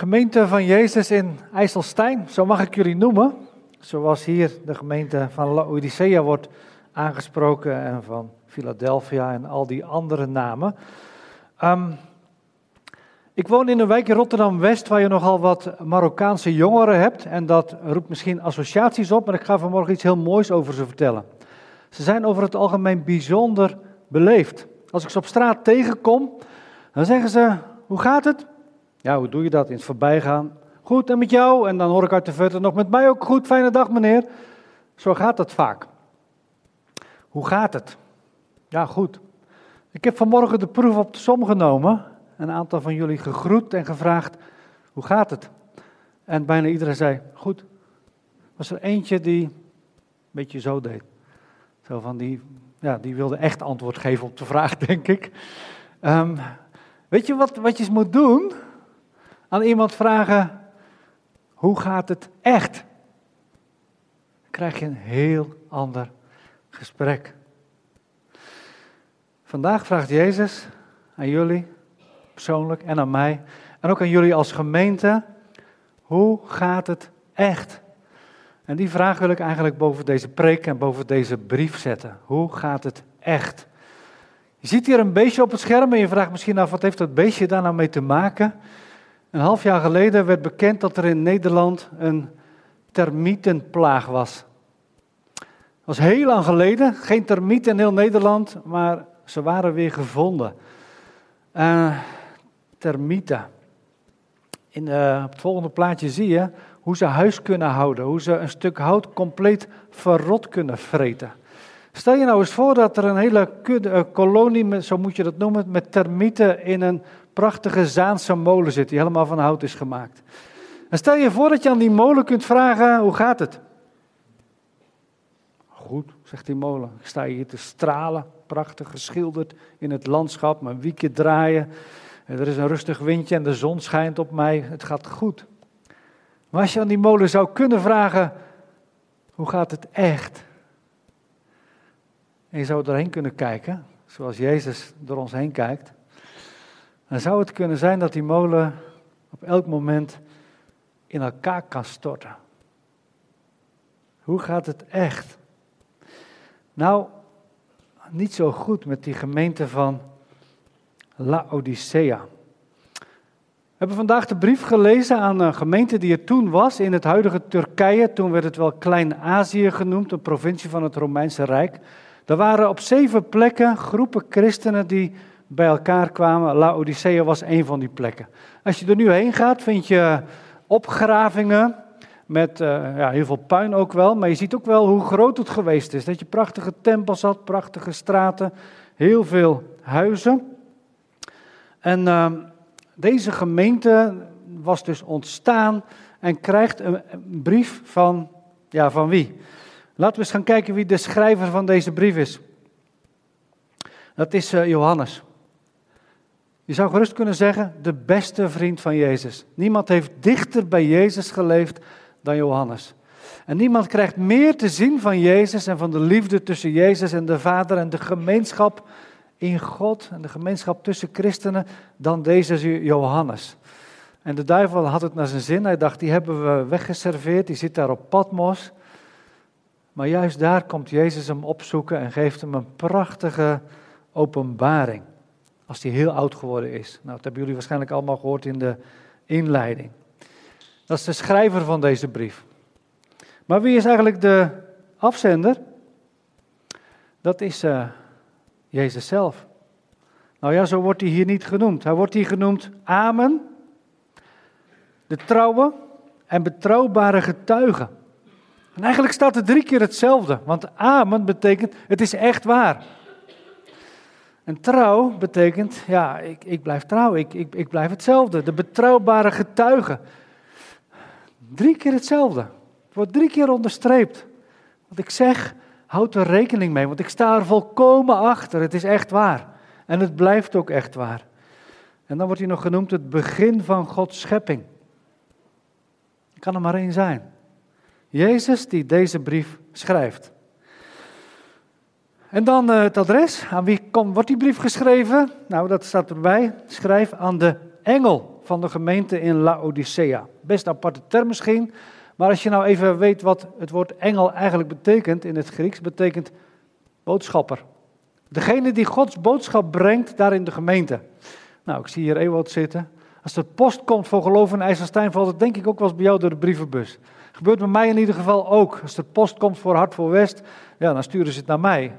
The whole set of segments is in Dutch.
Gemeente van Jezus in IJsselstein, zo mag ik jullie noemen. Zoals hier de gemeente van Laodicea wordt aangesproken en van Philadelphia en al die andere namen. Ehm, ik woon in een wijk in Rotterdam-West waar je nogal wat Marokkaanse jongeren hebt. En dat roept misschien associaties op, maar ik ga vanmorgen iets heel moois over ze vertellen. Ze zijn over het algemeen bijzonder beleefd. Als ik ze op straat tegenkom, dan zeggen ze, hoe gaat het? Ja, hoe doe je dat? In het voorbijgaan. Goed, en met jou? En dan hoor ik uit de verte nog met mij ook goed. Fijne dag, meneer. Zo gaat dat vaak. Hoe gaat het? Ja, goed. Ik heb vanmorgen de proef op de som genomen. Een aantal van jullie gegroet en gevraagd: hoe gaat het? En bijna iedereen zei: goed. Was er eentje die een beetje zo deed. Zo van die, ja, die wilde echt antwoord geven op de vraag, denk ik. Um, weet je wat, wat je moet doen? Aan iemand vragen: hoe gaat het echt? Dan krijg je een heel ander gesprek. Vandaag vraagt Jezus aan jullie persoonlijk en aan mij en ook aan jullie als gemeente: hoe gaat het echt? En die vraag wil ik eigenlijk boven deze preek en boven deze brief zetten. Hoe gaat het echt? Je ziet hier een beestje op het scherm en je vraagt misschien af wat heeft dat beestje daar nou mee te maken? Een half jaar geleden werd bekend dat er in Nederland een termietenplaag was. Dat was heel lang geleden, geen termieten in heel Nederland, maar ze waren weer gevonden. Uh, termieten. In op het volgende plaatje zie je hoe ze huis kunnen houden, hoe ze een stuk hout compleet verrot kunnen vreten. Stel je nou eens voor dat er een hele uh, kolonie, zo moet je dat noemen, met termieten in een prachtige Zaanse molen zit, die helemaal van hout is gemaakt. En stel je voor dat je aan die molen kunt vragen, hoe gaat het? Goed, zegt die molen. Ik sta hier te stralen, prachtig geschilderd in het landschap, mijn wiekje draaien. Er is een rustig windje en de zon schijnt op mij. Het gaat goed. Maar als je aan die molen zou kunnen vragen, hoe gaat het echt? En je zou erheen kunnen kijken, zoals Jezus door ons heen kijkt. Dan zou het kunnen zijn dat die molen op elk moment in elkaar kan storten. Hoe gaat het echt? Nou, niet zo goed met die gemeente van Laodicea. We hebben vandaag de brief gelezen aan een gemeente die er toen was in het huidige Turkije. Toen werd het wel Klein-Azië genoemd, een provincie van het Romeinse Rijk. Er waren op zeven plekken groepen christenen die bij elkaar kwamen. Laodicea was een van die plekken. Als je er nu heen gaat, vind je opgravingen met uh, ja, heel veel puin ook wel. Maar je ziet ook wel hoe groot het geweest is. Dat je prachtige tempels had, prachtige straten, heel veel huizen. En uh, deze gemeente was dus ontstaan en krijgt een, brief van, ja, van wie? Laten we eens gaan kijken wie de schrijver van deze brief is. Dat is uh, Johannes. Je zou gerust kunnen zeggen, de beste vriend van Jezus. Niemand heeft dichter bij Jezus geleefd dan Johannes. En niemand krijgt meer te zien van Jezus en van de liefde tussen Jezus en de Vader en de gemeenschap in God en de gemeenschap tussen christenen dan deze Johannes. En de duivel had het naar zijn zin. Hij dacht, die hebben we weggeserveerd, die zit daar op Patmos. Maar juist daar komt Jezus hem opzoeken en geeft hem een prachtige openbaring. Als hij heel oud geworden is. Nou, dat hebben jullie waarschijnlijk allemaal gehoord in de inleiding. Dat is de schrijver van deze brief. Maar wie is eigenlijk de afzender? Dat is uh, Jezus zelf. Nou ja, zo wordt hij hier niet genoemd. Hij wordt hier genoemd Amen, de trouwe en betrouwbare getuige. En eigenlijk staat er drie keer hetzelfde, want Amen betekent het is echt waar. En trouw betekent, ja, ik, ik blijf trouw, ik, ik, blijf hetzelfde. De betrouwbare getuige. Drie keer hetzelfde. Het wordt drie keer onderstreept. Wat ik zeg, houd er rekening mee, want ik sta er volkomen achter. Het is echt waar. En het blijft ook echt waar. En dan wordt hij nog genoemd het begin van Gods schepping. kan er maar één zijn. Jezus die deze brief schrijft. En dan uh, het adres. Aan wie wordt die brief geschreven? Nou, dat staat erbij. Schrijf aan de engel van de gemeente in Laodicea. Best aparte term misschien, maar als je nou even weet wat het woord engel eigenlijk betekent in het Grieks, betekent boodschapper. Degene die Gods boodschap brengt daar in de gemeente. Nou, ik zie hier Ewald zitten. Als er post komt voor geloof in IJsselstein, valt het denk ik ook wel eens bij jou door de brievenbus. Gebeurt bij mij in ieder geval ook. Als er post komt voor Hart voor West, ja, dan sturen ze het naar mij.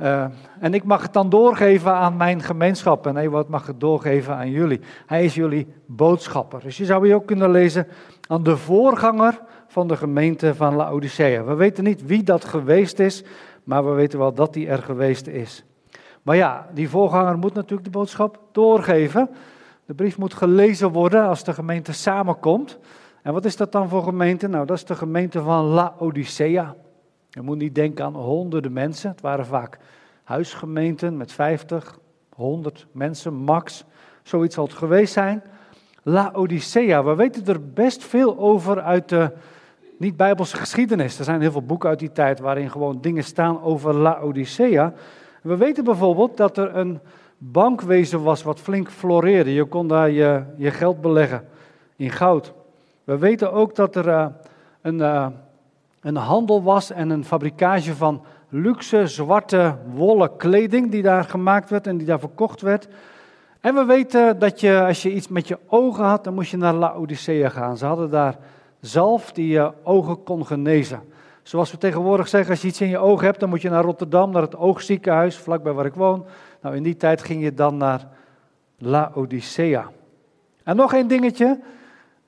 Uh, en ik mag het dan doorgeven aan mijn gemeenschap. En Ewald mag het doorgeven aan jullie. Hij is jullie boodschapper. Dus je zou hier ook kunnen lezen aan de voorganger van de gemeente van Laodicea. We weten niet wie dat geweest is, maar we weten wel dat die er geweest is. Maar ja, die voorganger moet natuurlijk de boodschap doorgeven. De brief moet gelezen worden als de gemeente samenkomt. En wat is dat dan voor gemeente? Nou, dat is de gemeente van Laodicea. Je moet niet denken aan honderden mensen. Het waren vaak huisgemeenten met 50, 100 mensen max. Zoiets zal het geweest zijn. Laodicea, we weten er best veel over uit de niet-Bijbelse geschiedenis. Er zijn heel veel boeken uit die tijd waarin gewoon dingen staan over Laodicea. We weten bijvoorbeeld dat er een bankwezen was wat flink floreerde. Je kon daar je, je geld beleggen in goud. We weten ook dat er uh, een, uh, een handel was en een fabrikage van luxe zwarte wollen kleding die daar gemaakt werd en die daar verkocht werd. En we weten dat je, als je iets met je ogen had, dan moest je naar Laodicea gaan. Ze hadden daar zalf die je ogen kon genezen. Zoals we tegenwoordig zeggen, als je iets in je oog hebt, dan moet je naar Rotterdam, naar het oogziekenhuis, vlakbij waar ik woon. Nou, in die tijd ging je dan naar Laodicea. En nog één dingetje,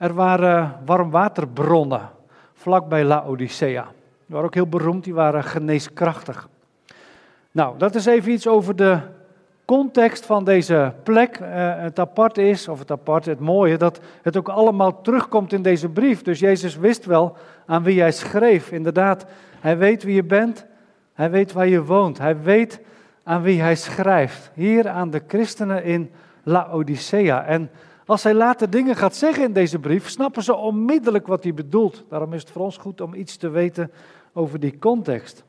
er waren warmwaterbronnen vlakbij Laodicea. Die waren ook heel beroemd, die waren geneeskrachtig. Nou, dat is even iets over de context van deze plek. Uh, het apart is, of het apart, het mooie, dat het ook allemaal terugkomt in deze brief. Dus Jezus wist wel aan wie hij schreef. Inderdaad, hij weet wie je bent, hij weet waar je woont, hij weet aan wie hij schrijft. Hier aan de christenen in Laodicea. En als hij later dingen gaat zeggen in deze brief, snappen ze onmiddellijk wat hij bedoelt. Daarom is het voor ons goed om iets te weten over die context.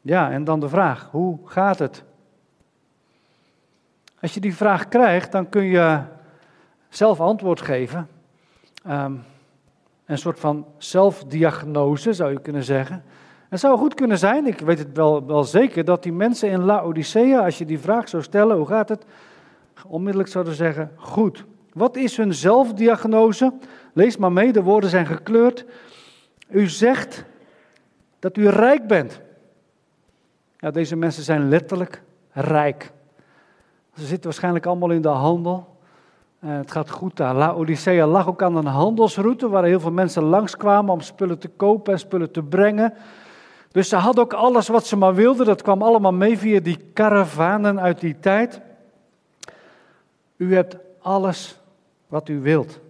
Ja, en dan de vraag: hoe gaat het? Als je die vraag krijgt, dan kun je zelf antwoord geven. Um, een soort van zelfdiagnose zou je kunnen zeggen. Het zou goed kunnen zijn, ik weet het wel, wel zeker, dat die mensen in Laodicea, als je die vraag zou stellen, hoe gaat het? Onmiddellijk zouden zeggen, goed. Wat is hun zelfdiagnose? Lees maar mee, de woorden zijn gekleurd. U zegt dat u rijk bent. Ja, deze mensen zijn letterlijk rijk. Ze zitten waarschijnlijk allemaal in de handel. Uh, het gaat goed daar. Laodicea lag ook aan een handelsroute waar heel veel mensen langskwamen om spullen te kopen en spullen te brengen. Dus ze hadden ook alles wat ze maar wilden. Dat kwam allemaal mee via die karavanen uit die tijd. U hebt alles wat u wilt.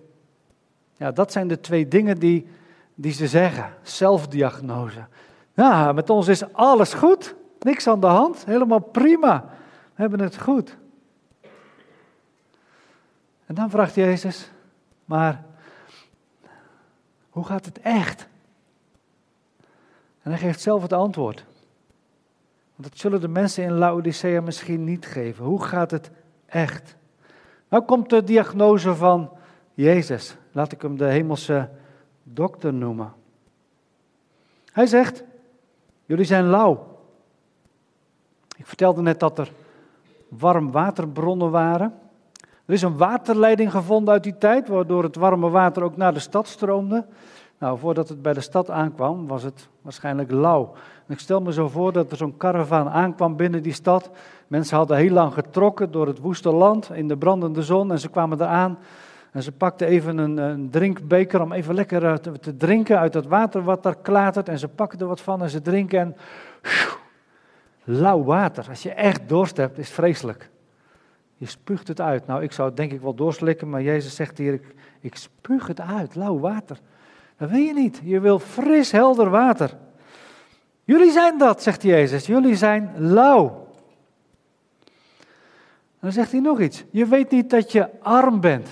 Ja, dat zijn de twee dingen die, die ze zeggen. Zelfdiagnose. Ja, met ons is alles goed. Niks aan de hand. Helemaal prima. We hebben het goed. En dan vraagt Jezus, maar hoe gaat het echt? En hij geeft zelf het antwoord. Want dat zullen de mensen in Laodicea misschien niet geven. Hoe gaat het echt? Nou komt de diagnose van Jezus. Laat ik hem de hemelse dokter noemen. Hij zegt, jullie zijn lauw. Ik vertelde net dat er warm waterbronnen waren. Er is een waterleiding gevonden uit die tijd, waardoor het warme water ook naar de stad stroomde. Nou, voordat het bij de stad aankwam, was het waarschijnlijk lauw. Ik stel me zo voor dat er zo'n karavaan aankwam binnen die stad. Mensen hadden heel lang getrokken door het woeste land in de brandende zon en ze kwamen eraan. En ze pakten even een, een drinkbeker om even lekker eh, te, drinken uit het water wat daar klatert. En ze pakken er wat van en ze drinken en... lauw water. Als je echt dorst hebt, is vreselijk. Je spuugt het uit. Nou, ik zou het denk ik wel doorslikken, maar Jezus zegt hier, ik, ik spuug het uit, lauw water. Dat wil je niet. Je wil fris, helder water. Jullie zijn dat, zegt Jezus. Jullie zijn lauw. dan zegt hij nog iets. Je weet niet dat je arm bent.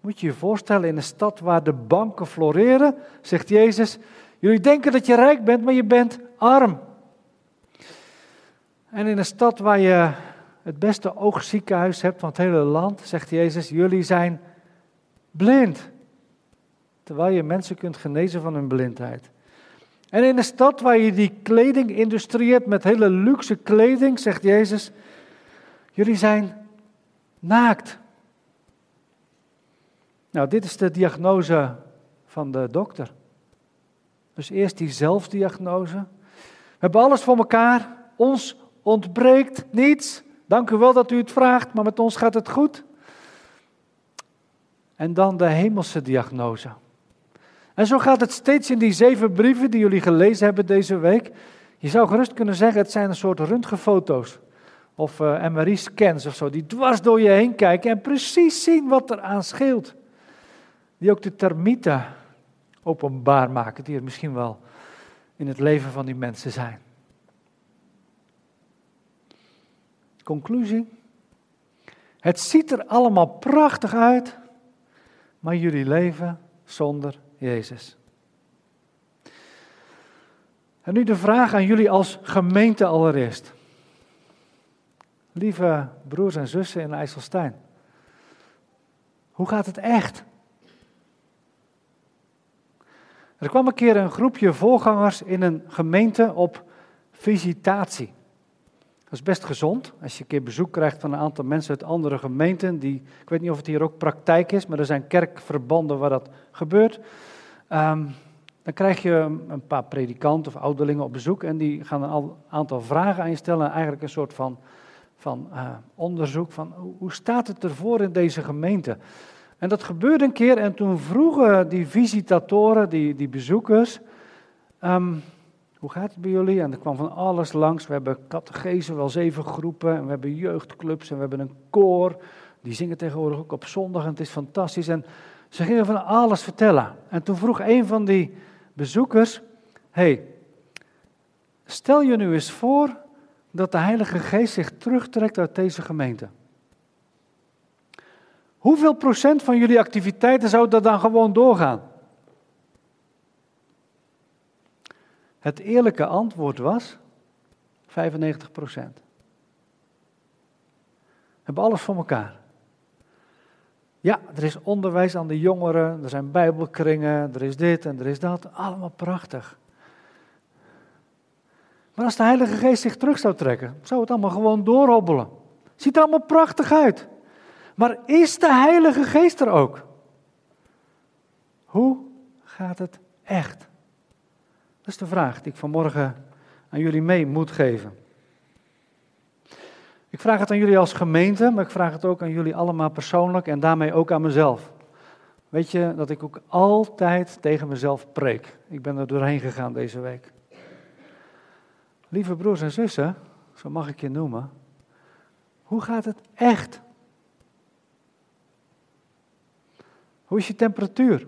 Moet je je voorstellen in een stad waar de banken floreren, zegt Jezus. Jullie denken dat je rijk bent, maar je bent arm. En in een stad waar je het beste oogziekenhuis hebt van het hele land, zegt Jezus, jullie zijn blind. Terwijl je mensen kunt genezen van hun blindheid. En in een stad waar je die kledingindustrie hebt met hele luxe kleding, zegt Jezus, jullie zijn naakt. Nou, dit is de diagnose van de dokter. Dus eerst die zelfdiagnose. We hebben alles voor elkaar. Ons ontbreekt niets. Dank u wel dat u het vraagt, maar met ons gaat het goed. En dan de hemelse diagnose. En zo gaat het steeds in die zeven brieven die jullie gelezen hebben deze week. Je zou gerust kunnen zeggen, het zijn een soort röntgenfoto's. Of uh, MRI-scans of zo, die dwars door je heen kijken en precies zien wat er aan scheelt. Die ook de termieten openbaar maken, die er misschien wel in het leven van die mensen zijn. Conclusie. Het ziet er allemaal prachtig uit, maar jullie leven zonder Jezus. En nu de vraag aan jullie als gemeente allereerst. Lieve broers en zussen in IJsselstein. Hoe gaat het echt? Er kwam een keer een groepje voorgangers in een gemeente op visitatie. Is best gezond. Als je een keer bezoek krijgt van een aantal mensen uit andere gemeenten. Die, ik weet niet of het hier ook praktijk is, maar er zijn kerkverbanden waar dat gebeurt. Um, dan krijg je een paar predikanten of ouderlingen op bezoek en die gaan een aantal vragen aan je stellen. Eigenlijk een soort van, van uh, onderzoek van hoe staat het ervoor in deze gemeente? En dat gebeurde een keer en toen vroegen die visitatoren, die, die bezoekers, um, hoe gaat het bij jullie? En er kwam van alles langs. We hebben catechese, wel zeven groepen. En we hebben jeugdclubs en we hebben een koor. Die zingen tegenwoordig ook op zondag en het is fantastisch. En ze gingen van alles vertellen. En toen vroeg een van die bezoekers: hey, stel je nu eens voor dat de Heilige Geest zich terugtrekt uit deze gemeente. Hoeveel procent van jullie activiteiten zou dat dan gewoon doorgaan? Het eerlijke antwoord was 95 procent. Hebben alles voor elkaar. Ja, er is onderwijs aan de jongeren, er zijn bijbelkringen, er is dit en er is dat. Allemaal prachtig. Maar als de Heilige Geest zich terug zou trekken, zou het allemaal gewoon doorhobbelen. Ziet er allemaal prachtig uit. Maar is de Heilige Geest er ook? Hoe gaat het echt? Dat is de vraag die ik vanmorgen aan jullie mee moet geven. Ik vraag het aan jullie als gemeente, maar ik vraag het ook aan jullie allemaal persoonlijk en daarmee ook aan mezelf. Weet je dat ik ook altijd tegen mezelf preek? Ik ben er doorheen gegaan deze week. Lieve broers en zussen, zo mag ik je noemen. Hoe gaat het echt? Hoe is je temperatuur?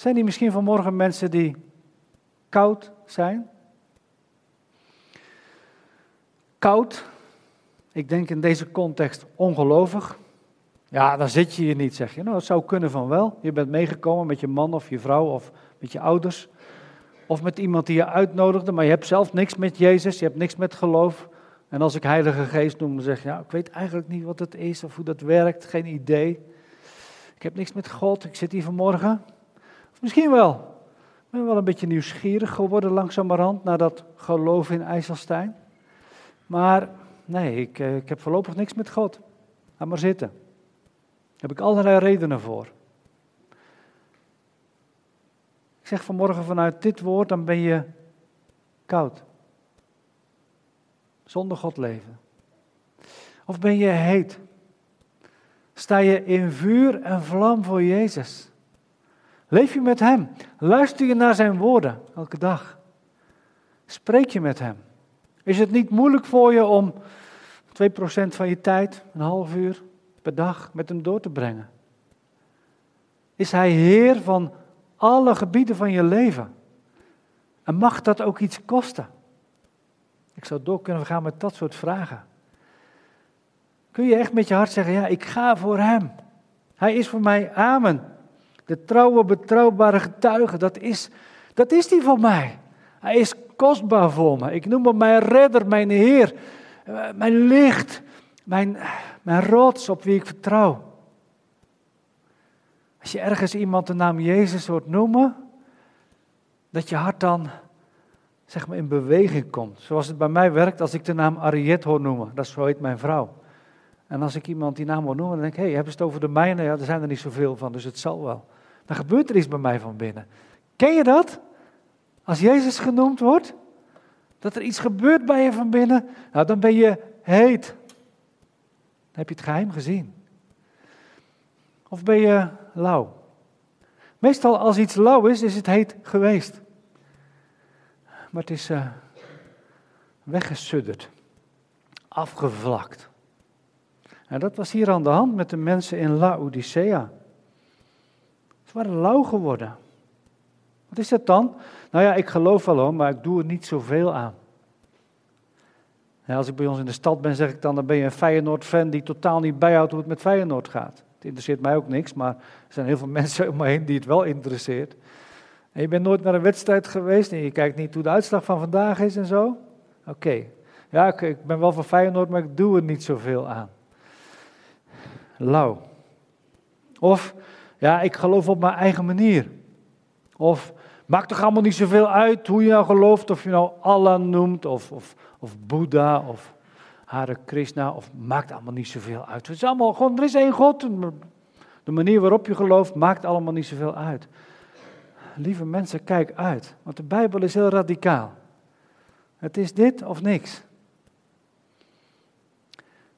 Zijn die misschien vanmorgen mensen die koud zijn? Koud, ik denk in deze context ongelovig. Ja, dan zit je hier niet, zeg je. Nou, dat zou kunnen van wel. Je bent meegekomen met je man of je vrouw of met je ouders. Of met iemand die je uitnodigde, maar je hebt zelf niks met Jezus, je hebt niks met geloof. En als ik Heilige Geest noem, dan zeg je, ja, ik weet eigenlijk niet wat het is of hoe dat werkt, geen idee. Ik heb niks met God, ik zit hier vanmorgen. Misschien wel. Ik ben wel een beetje nieuwsgierig geworden langzamerhand naar dat geloof in IJsselstein. Maar nee, ik, eh, ik heb voorlopig niks met God. Laat maar zitten. Daar heb ik allerlei redenen voor. Ik zeg vanmorgen vanuit dit woord, dan ben je koud. Zonder God leven. Of ben je heet? Sta je in vuur en vlam voor Jezus? Leef je met Hem? Luister je naar Zijn woorden elke dag? Spreek je met Hem? Is het niet moeilijk voor je om 2% van je tijd, een half uur per dag, met hem door te brengen? Is hij Heer van alle gebieden van je leven? En mag dat ook iets kosten? Ik zou door kunnen gaan met dat soort vragen. Kun je echt met je hart zeggen, ja, ik ga voor Hem. Hij is voor mij, amen. De trouwe, betrouwbare getuige, dat is, dat is die voor mij. Hij is kostbaar voor me. Ik noem hem mijn redder, mijn Heer, eh, mijn licht, mijn, mijn rots op wie ik vertrouw. Als je ergens iemand de naam Jezus hoort noemen, dat je hart dan zeg maar in beweging komt. Zoals het bij mij werkt als ik de naam Ariette hoor noemen. Dat is zo heet mijn vrouw. En als ik iemand die naam hoor noemen, dan denk ik, hé, hey, hebben ze het over de mijne? Ja, er zijn er niet zoveel van, dus het zal wel. Dan gebeurt er iets bij mij van binnen. Ken je dat? Als Jezus genoemd wordt, dat er iets gebeurt bij je van binnen, nou dan ben je heet. Dan heb je het geheim gezien. Of ben je lauw? Meestal als iets lauw is, is het heet geweest. Maar het is uh, weggesudderd, afgevlakt. En dat was hier aan de hand met de mensen in Laodicea. Ze waren lauw geworden. Wat is dat dan? Nou ja, ik geloof wel hoor, maar ik doe er niet zoveel aan. als ik bij ons in de stad ben, zeg ik dan, dan ben je een Feyenoord-fan die totaal niet bijhoudt hoe het met Feyenoord gaat. Het interesseert mij ook niks, maar er zijn heel veel mensen om me heen die het wel interesseert. En je bent nooit naar een wedstrijd geweest en je kijkt niet hoe de uitslag van vandaag is en zo. Oké, ja, ik, ik ben wel van Feyenoord, maar ik doe er niet zoveel aan. Lauw. Of, ja, ik geloof op mijn eigen manier. Of, maakt toch allemaal niet zoveel uit hoe je nou gelooft, of je nou Allah noemt, of, of, of Boeddha, of Hare Krishna, of maakt allemaal niet zoveel uit. Het is allemaal gewoon, er is één God. De manier waarop je gelooft maakt allemaal niet zoveel uit. Lieve mensen, kijk uit, want de Bijbel is heel radicaal. Het is dit of niks.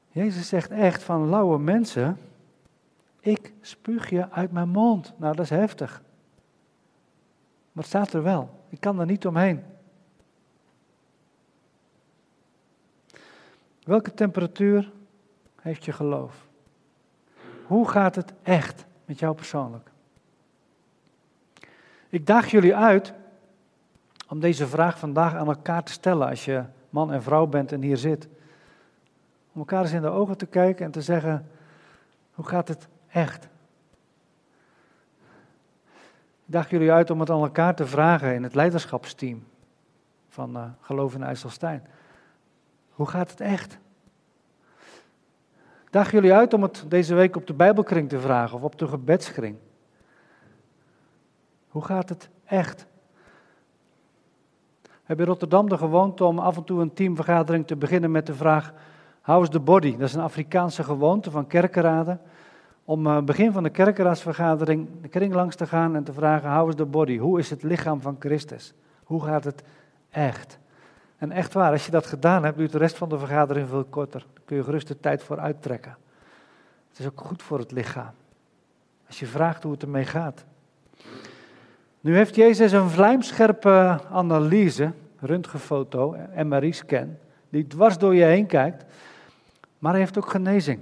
Jezus zegt echt van lauwe mensen, ik spuug je uit mijn mond. Nou, dat is heftig. Maar het staat er wel. Ik kan er niet omheen. Welke temperatuur heeft je geloof? Hoe gaat het echt met jou persoonlijk? Ik daag jullie uit om deze vraag vandaag aan elkaar te stellen als je man en vrouw bent en hier zit. Om elkaar eens in de ogen te kijken en te zeggen, hoe gaat het echt? Ik daag jullie uit om het aan elkaar te vragen in het leiderschapsteam van uh, Geloof in IJsselstein. Hoe gaat het echt? Ik daag jullie uit om het deze week op de Bijbelkring te vragen of op de gebedskring. Hoe gaat het echt? We hebben in Rotterdam de gewoonte om af en toe een teamvergadering te beginnen met de vraag: How is the body? Dat is een Afrikaanse gewoonte van kerkenraden. Om uh, begin van de kerkenraadsvergadering de kring langs te gaan en te vragen: How is the body? Hoe is het lichaam van Christus? Hoe gaat het echt? En echt waar, als je dat gedaan hebt, duurt de rest van de vergadering veel korter. Dan kun je gerust de tijd voor uittrekken. Het is ook goed voor het lichaam. Als je vraagt hoe het ermee gaat. Nu heeft Jezus een vlijmscherpe analyse, röntgenfoto, MRI-scan, die dwars door je heen kijkt. Maar hij heeft ook genezing.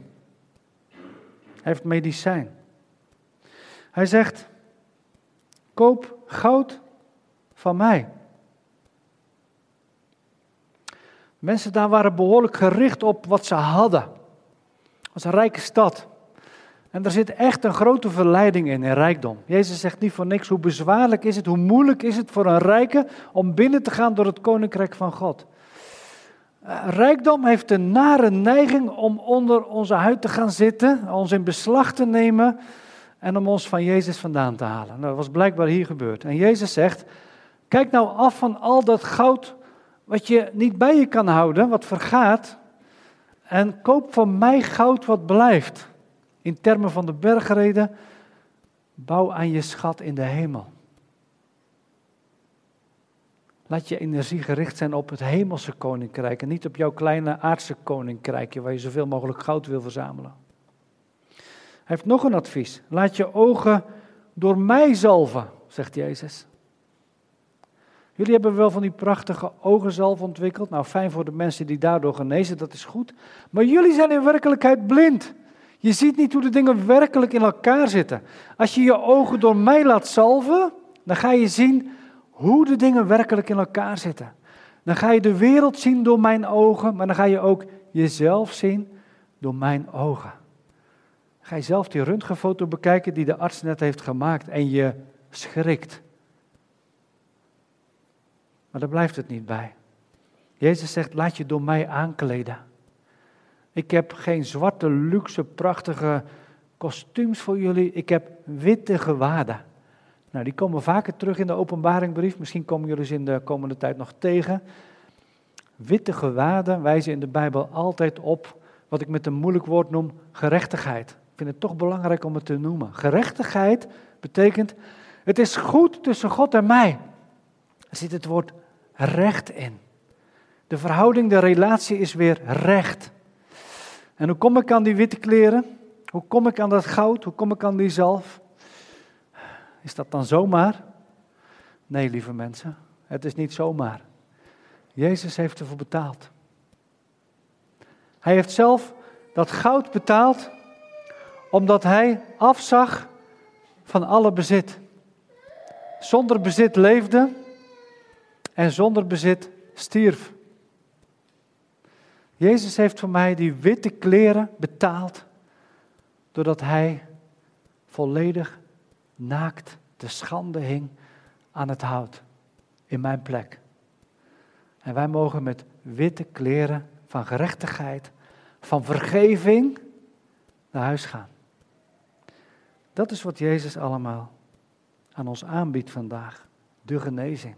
Heeft medicijn. Hij zegt, koop goud van mij. Mensen daar waren behoorlijk gericht op wat ze hadden. Het was een rijke stad. En er zit echt een grote verleiding in, in rijkdom. Jezus zegt niet voor niks, hoe bezwaarlijk is het, hoe moeilijk is het voor een rijke om binnen te gaan door het koninkrijk van God. Eh, rijkdom heeft een nare neiging om onder onze huid te gaan zitten, ons in beslag te nemen en om ons van Jezus vandaan te halen. Nou, dat was blijkbaar hier gebeurd. En Jezus zegt, kijk nou af van al dat goud wat je niet bij je kan houden, wat vergaat, en koop van mij goud wat blijft. In termen van de bergreden, bouw aan je schat in de hemel. Laat je energie gericht zijn op het hemelse koninkrijk en niet op jouw kleine aardse koninkrijkje waar je zoveel mogelijk goud wil verzamelen. Hij heeft nog een advies. Laat je ogen door mij zalven, zegt Jezus. Jullie hebben wel van die prachtige ogenzalf ontwikkeld. Nou, fijn voor de mensen die daardoor genezen, dat is goed. Maar jullie zijn in werkelijkheid blind. Je ziet niet hoe de dingen werkelijk in elkaar zitten. Als je je ogen door mij laat salven, dan ga je zien hoe de dingen werkelijk in elkaar zitten. Dan ga je de wereld zien door mijn ogen, maar dan ga je ook jezelf zien door mijn ogen. Ga je zelf die röntgenfoto bekijken die de arts net heeft gemaakt en je schrikt. Maar daar blijft het niet bij. Jezus zegt, laat je door mij aankleden. Ik heb geen zwarte, luxe, prachtige kostuums voor jullie. Ik heb witte gewaden. Nou, die komen vaker terug in de openbaringbrief. Misschien komen jullie ze in de komende tijd nog tegen. Witte gewaden wijzen in de Bijbel altijd op wat ik met een moeilijk woord noem gerechtigheid. Ik vind het toch belangrijk om het te noemen. Gerechtigheid betekent, het is goed tussen God en mij. Er zit het woord recht in. De verhouding, de relatie is weer recht. En hoe kom ik aan die witte kleren? Hoe kom ik aan dat goud? Hoe kom ik aan die zalf? Is dat dan zomaar? Nee, lieve mensen, het is niet zomaar. Jezus heeft ervoor betaald. Hij heeft zelf dat goud betaald omdat hij afzag van alle bezit. Zonder bezit leefde en zonder bezit stierf. Jezus heeft voor mij die witte kleren betaald doordat hij volledig naakt de schande hing aan het hout in mijn plek. En wij mogen met witte kleren van gerechtigheid, van vergeving naar huis gaan. Dat is wat Jezus allemaal aan ons aanbiedt vandaag. De genezing.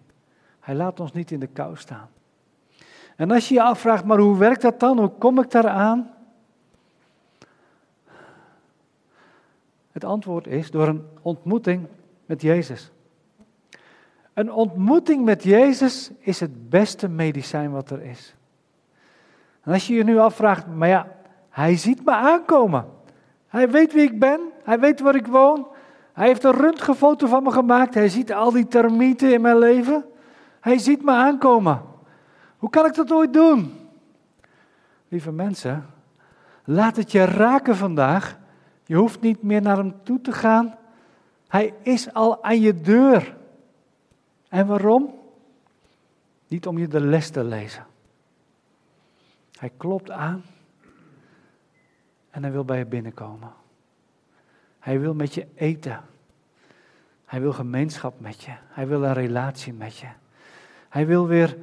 Hij laat ons niet in de kou staan. En als je je afvraagt, maar hoe werkt dat dan? Hoe kom ik daaraan? Het antwoord is door een ontmoeting met Jezus. Een ontmoeting met Jezus is het beste medicijn wat er is. En als je je nu afvraagt, maar ja, hij ziet me aankomen. Hij weet wie ik ben, hij weet waar ik woon. Hij heeft een röntgenfoto van me gemaakt. Hij ziet al die termieten in mijn leven. Hij ziet me aankomen. Hoe kan ik dat ooit doen? Lieve mensen, laat het je raken vandaag. Je hoeft niet meer naar hem toe te gaan. Hij is al aan je deur. En waarom? Niet om je de les te lezen. Hij klopt aan en hij wil bij je binnenkomen. Hij wil met je eten. Hij wil gemeenschap met je. Hij wil een relatie met je. Hij wil weer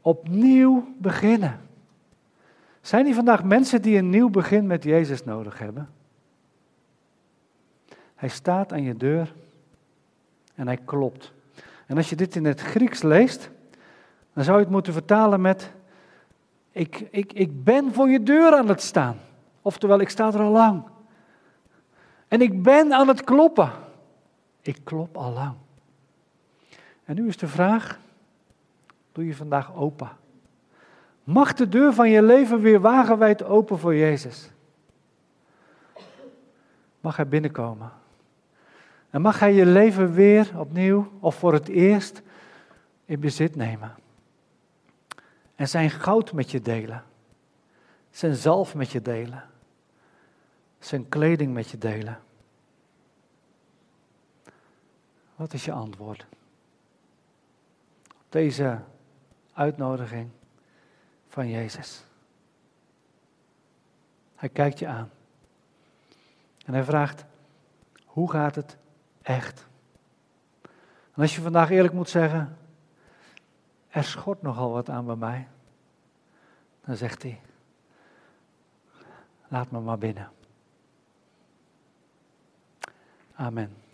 opnieuw beginnen. Zijn er vandaag mensen die een nieuw begin met Jezus nodig hebben? Hij staat aan je deur en hij klopt. En als je dit in het Grieks leest, dan zou je het moeten vertalen met: ik, ik, ik ben voor je deur aan het staan. Oftewel, ik sta er al lang. En ik ben aan het kloppen. Ik klop al lang. En nu is de vraag: doe je vandaag open? Mag de deur van je leven weer wagenwijd open voor Jezus? Mag hij binnenkomen? En mag hij je leven weer opnieuw of voor het eerst in bezit nemen? En zijn goud met je delen. Zijn zalf met je delen. Zijn kleding met je delen. Wat is je antwoord? Op deze uitnodiging van Jezus. Hij kijkt je aan. En hij vraagt, hoe gaat het echt? En als je vandaag eerlijk moet zeggen, er schort nogal wat aan bij mij. Dan zegt hij, laat me maar binnen. Amen.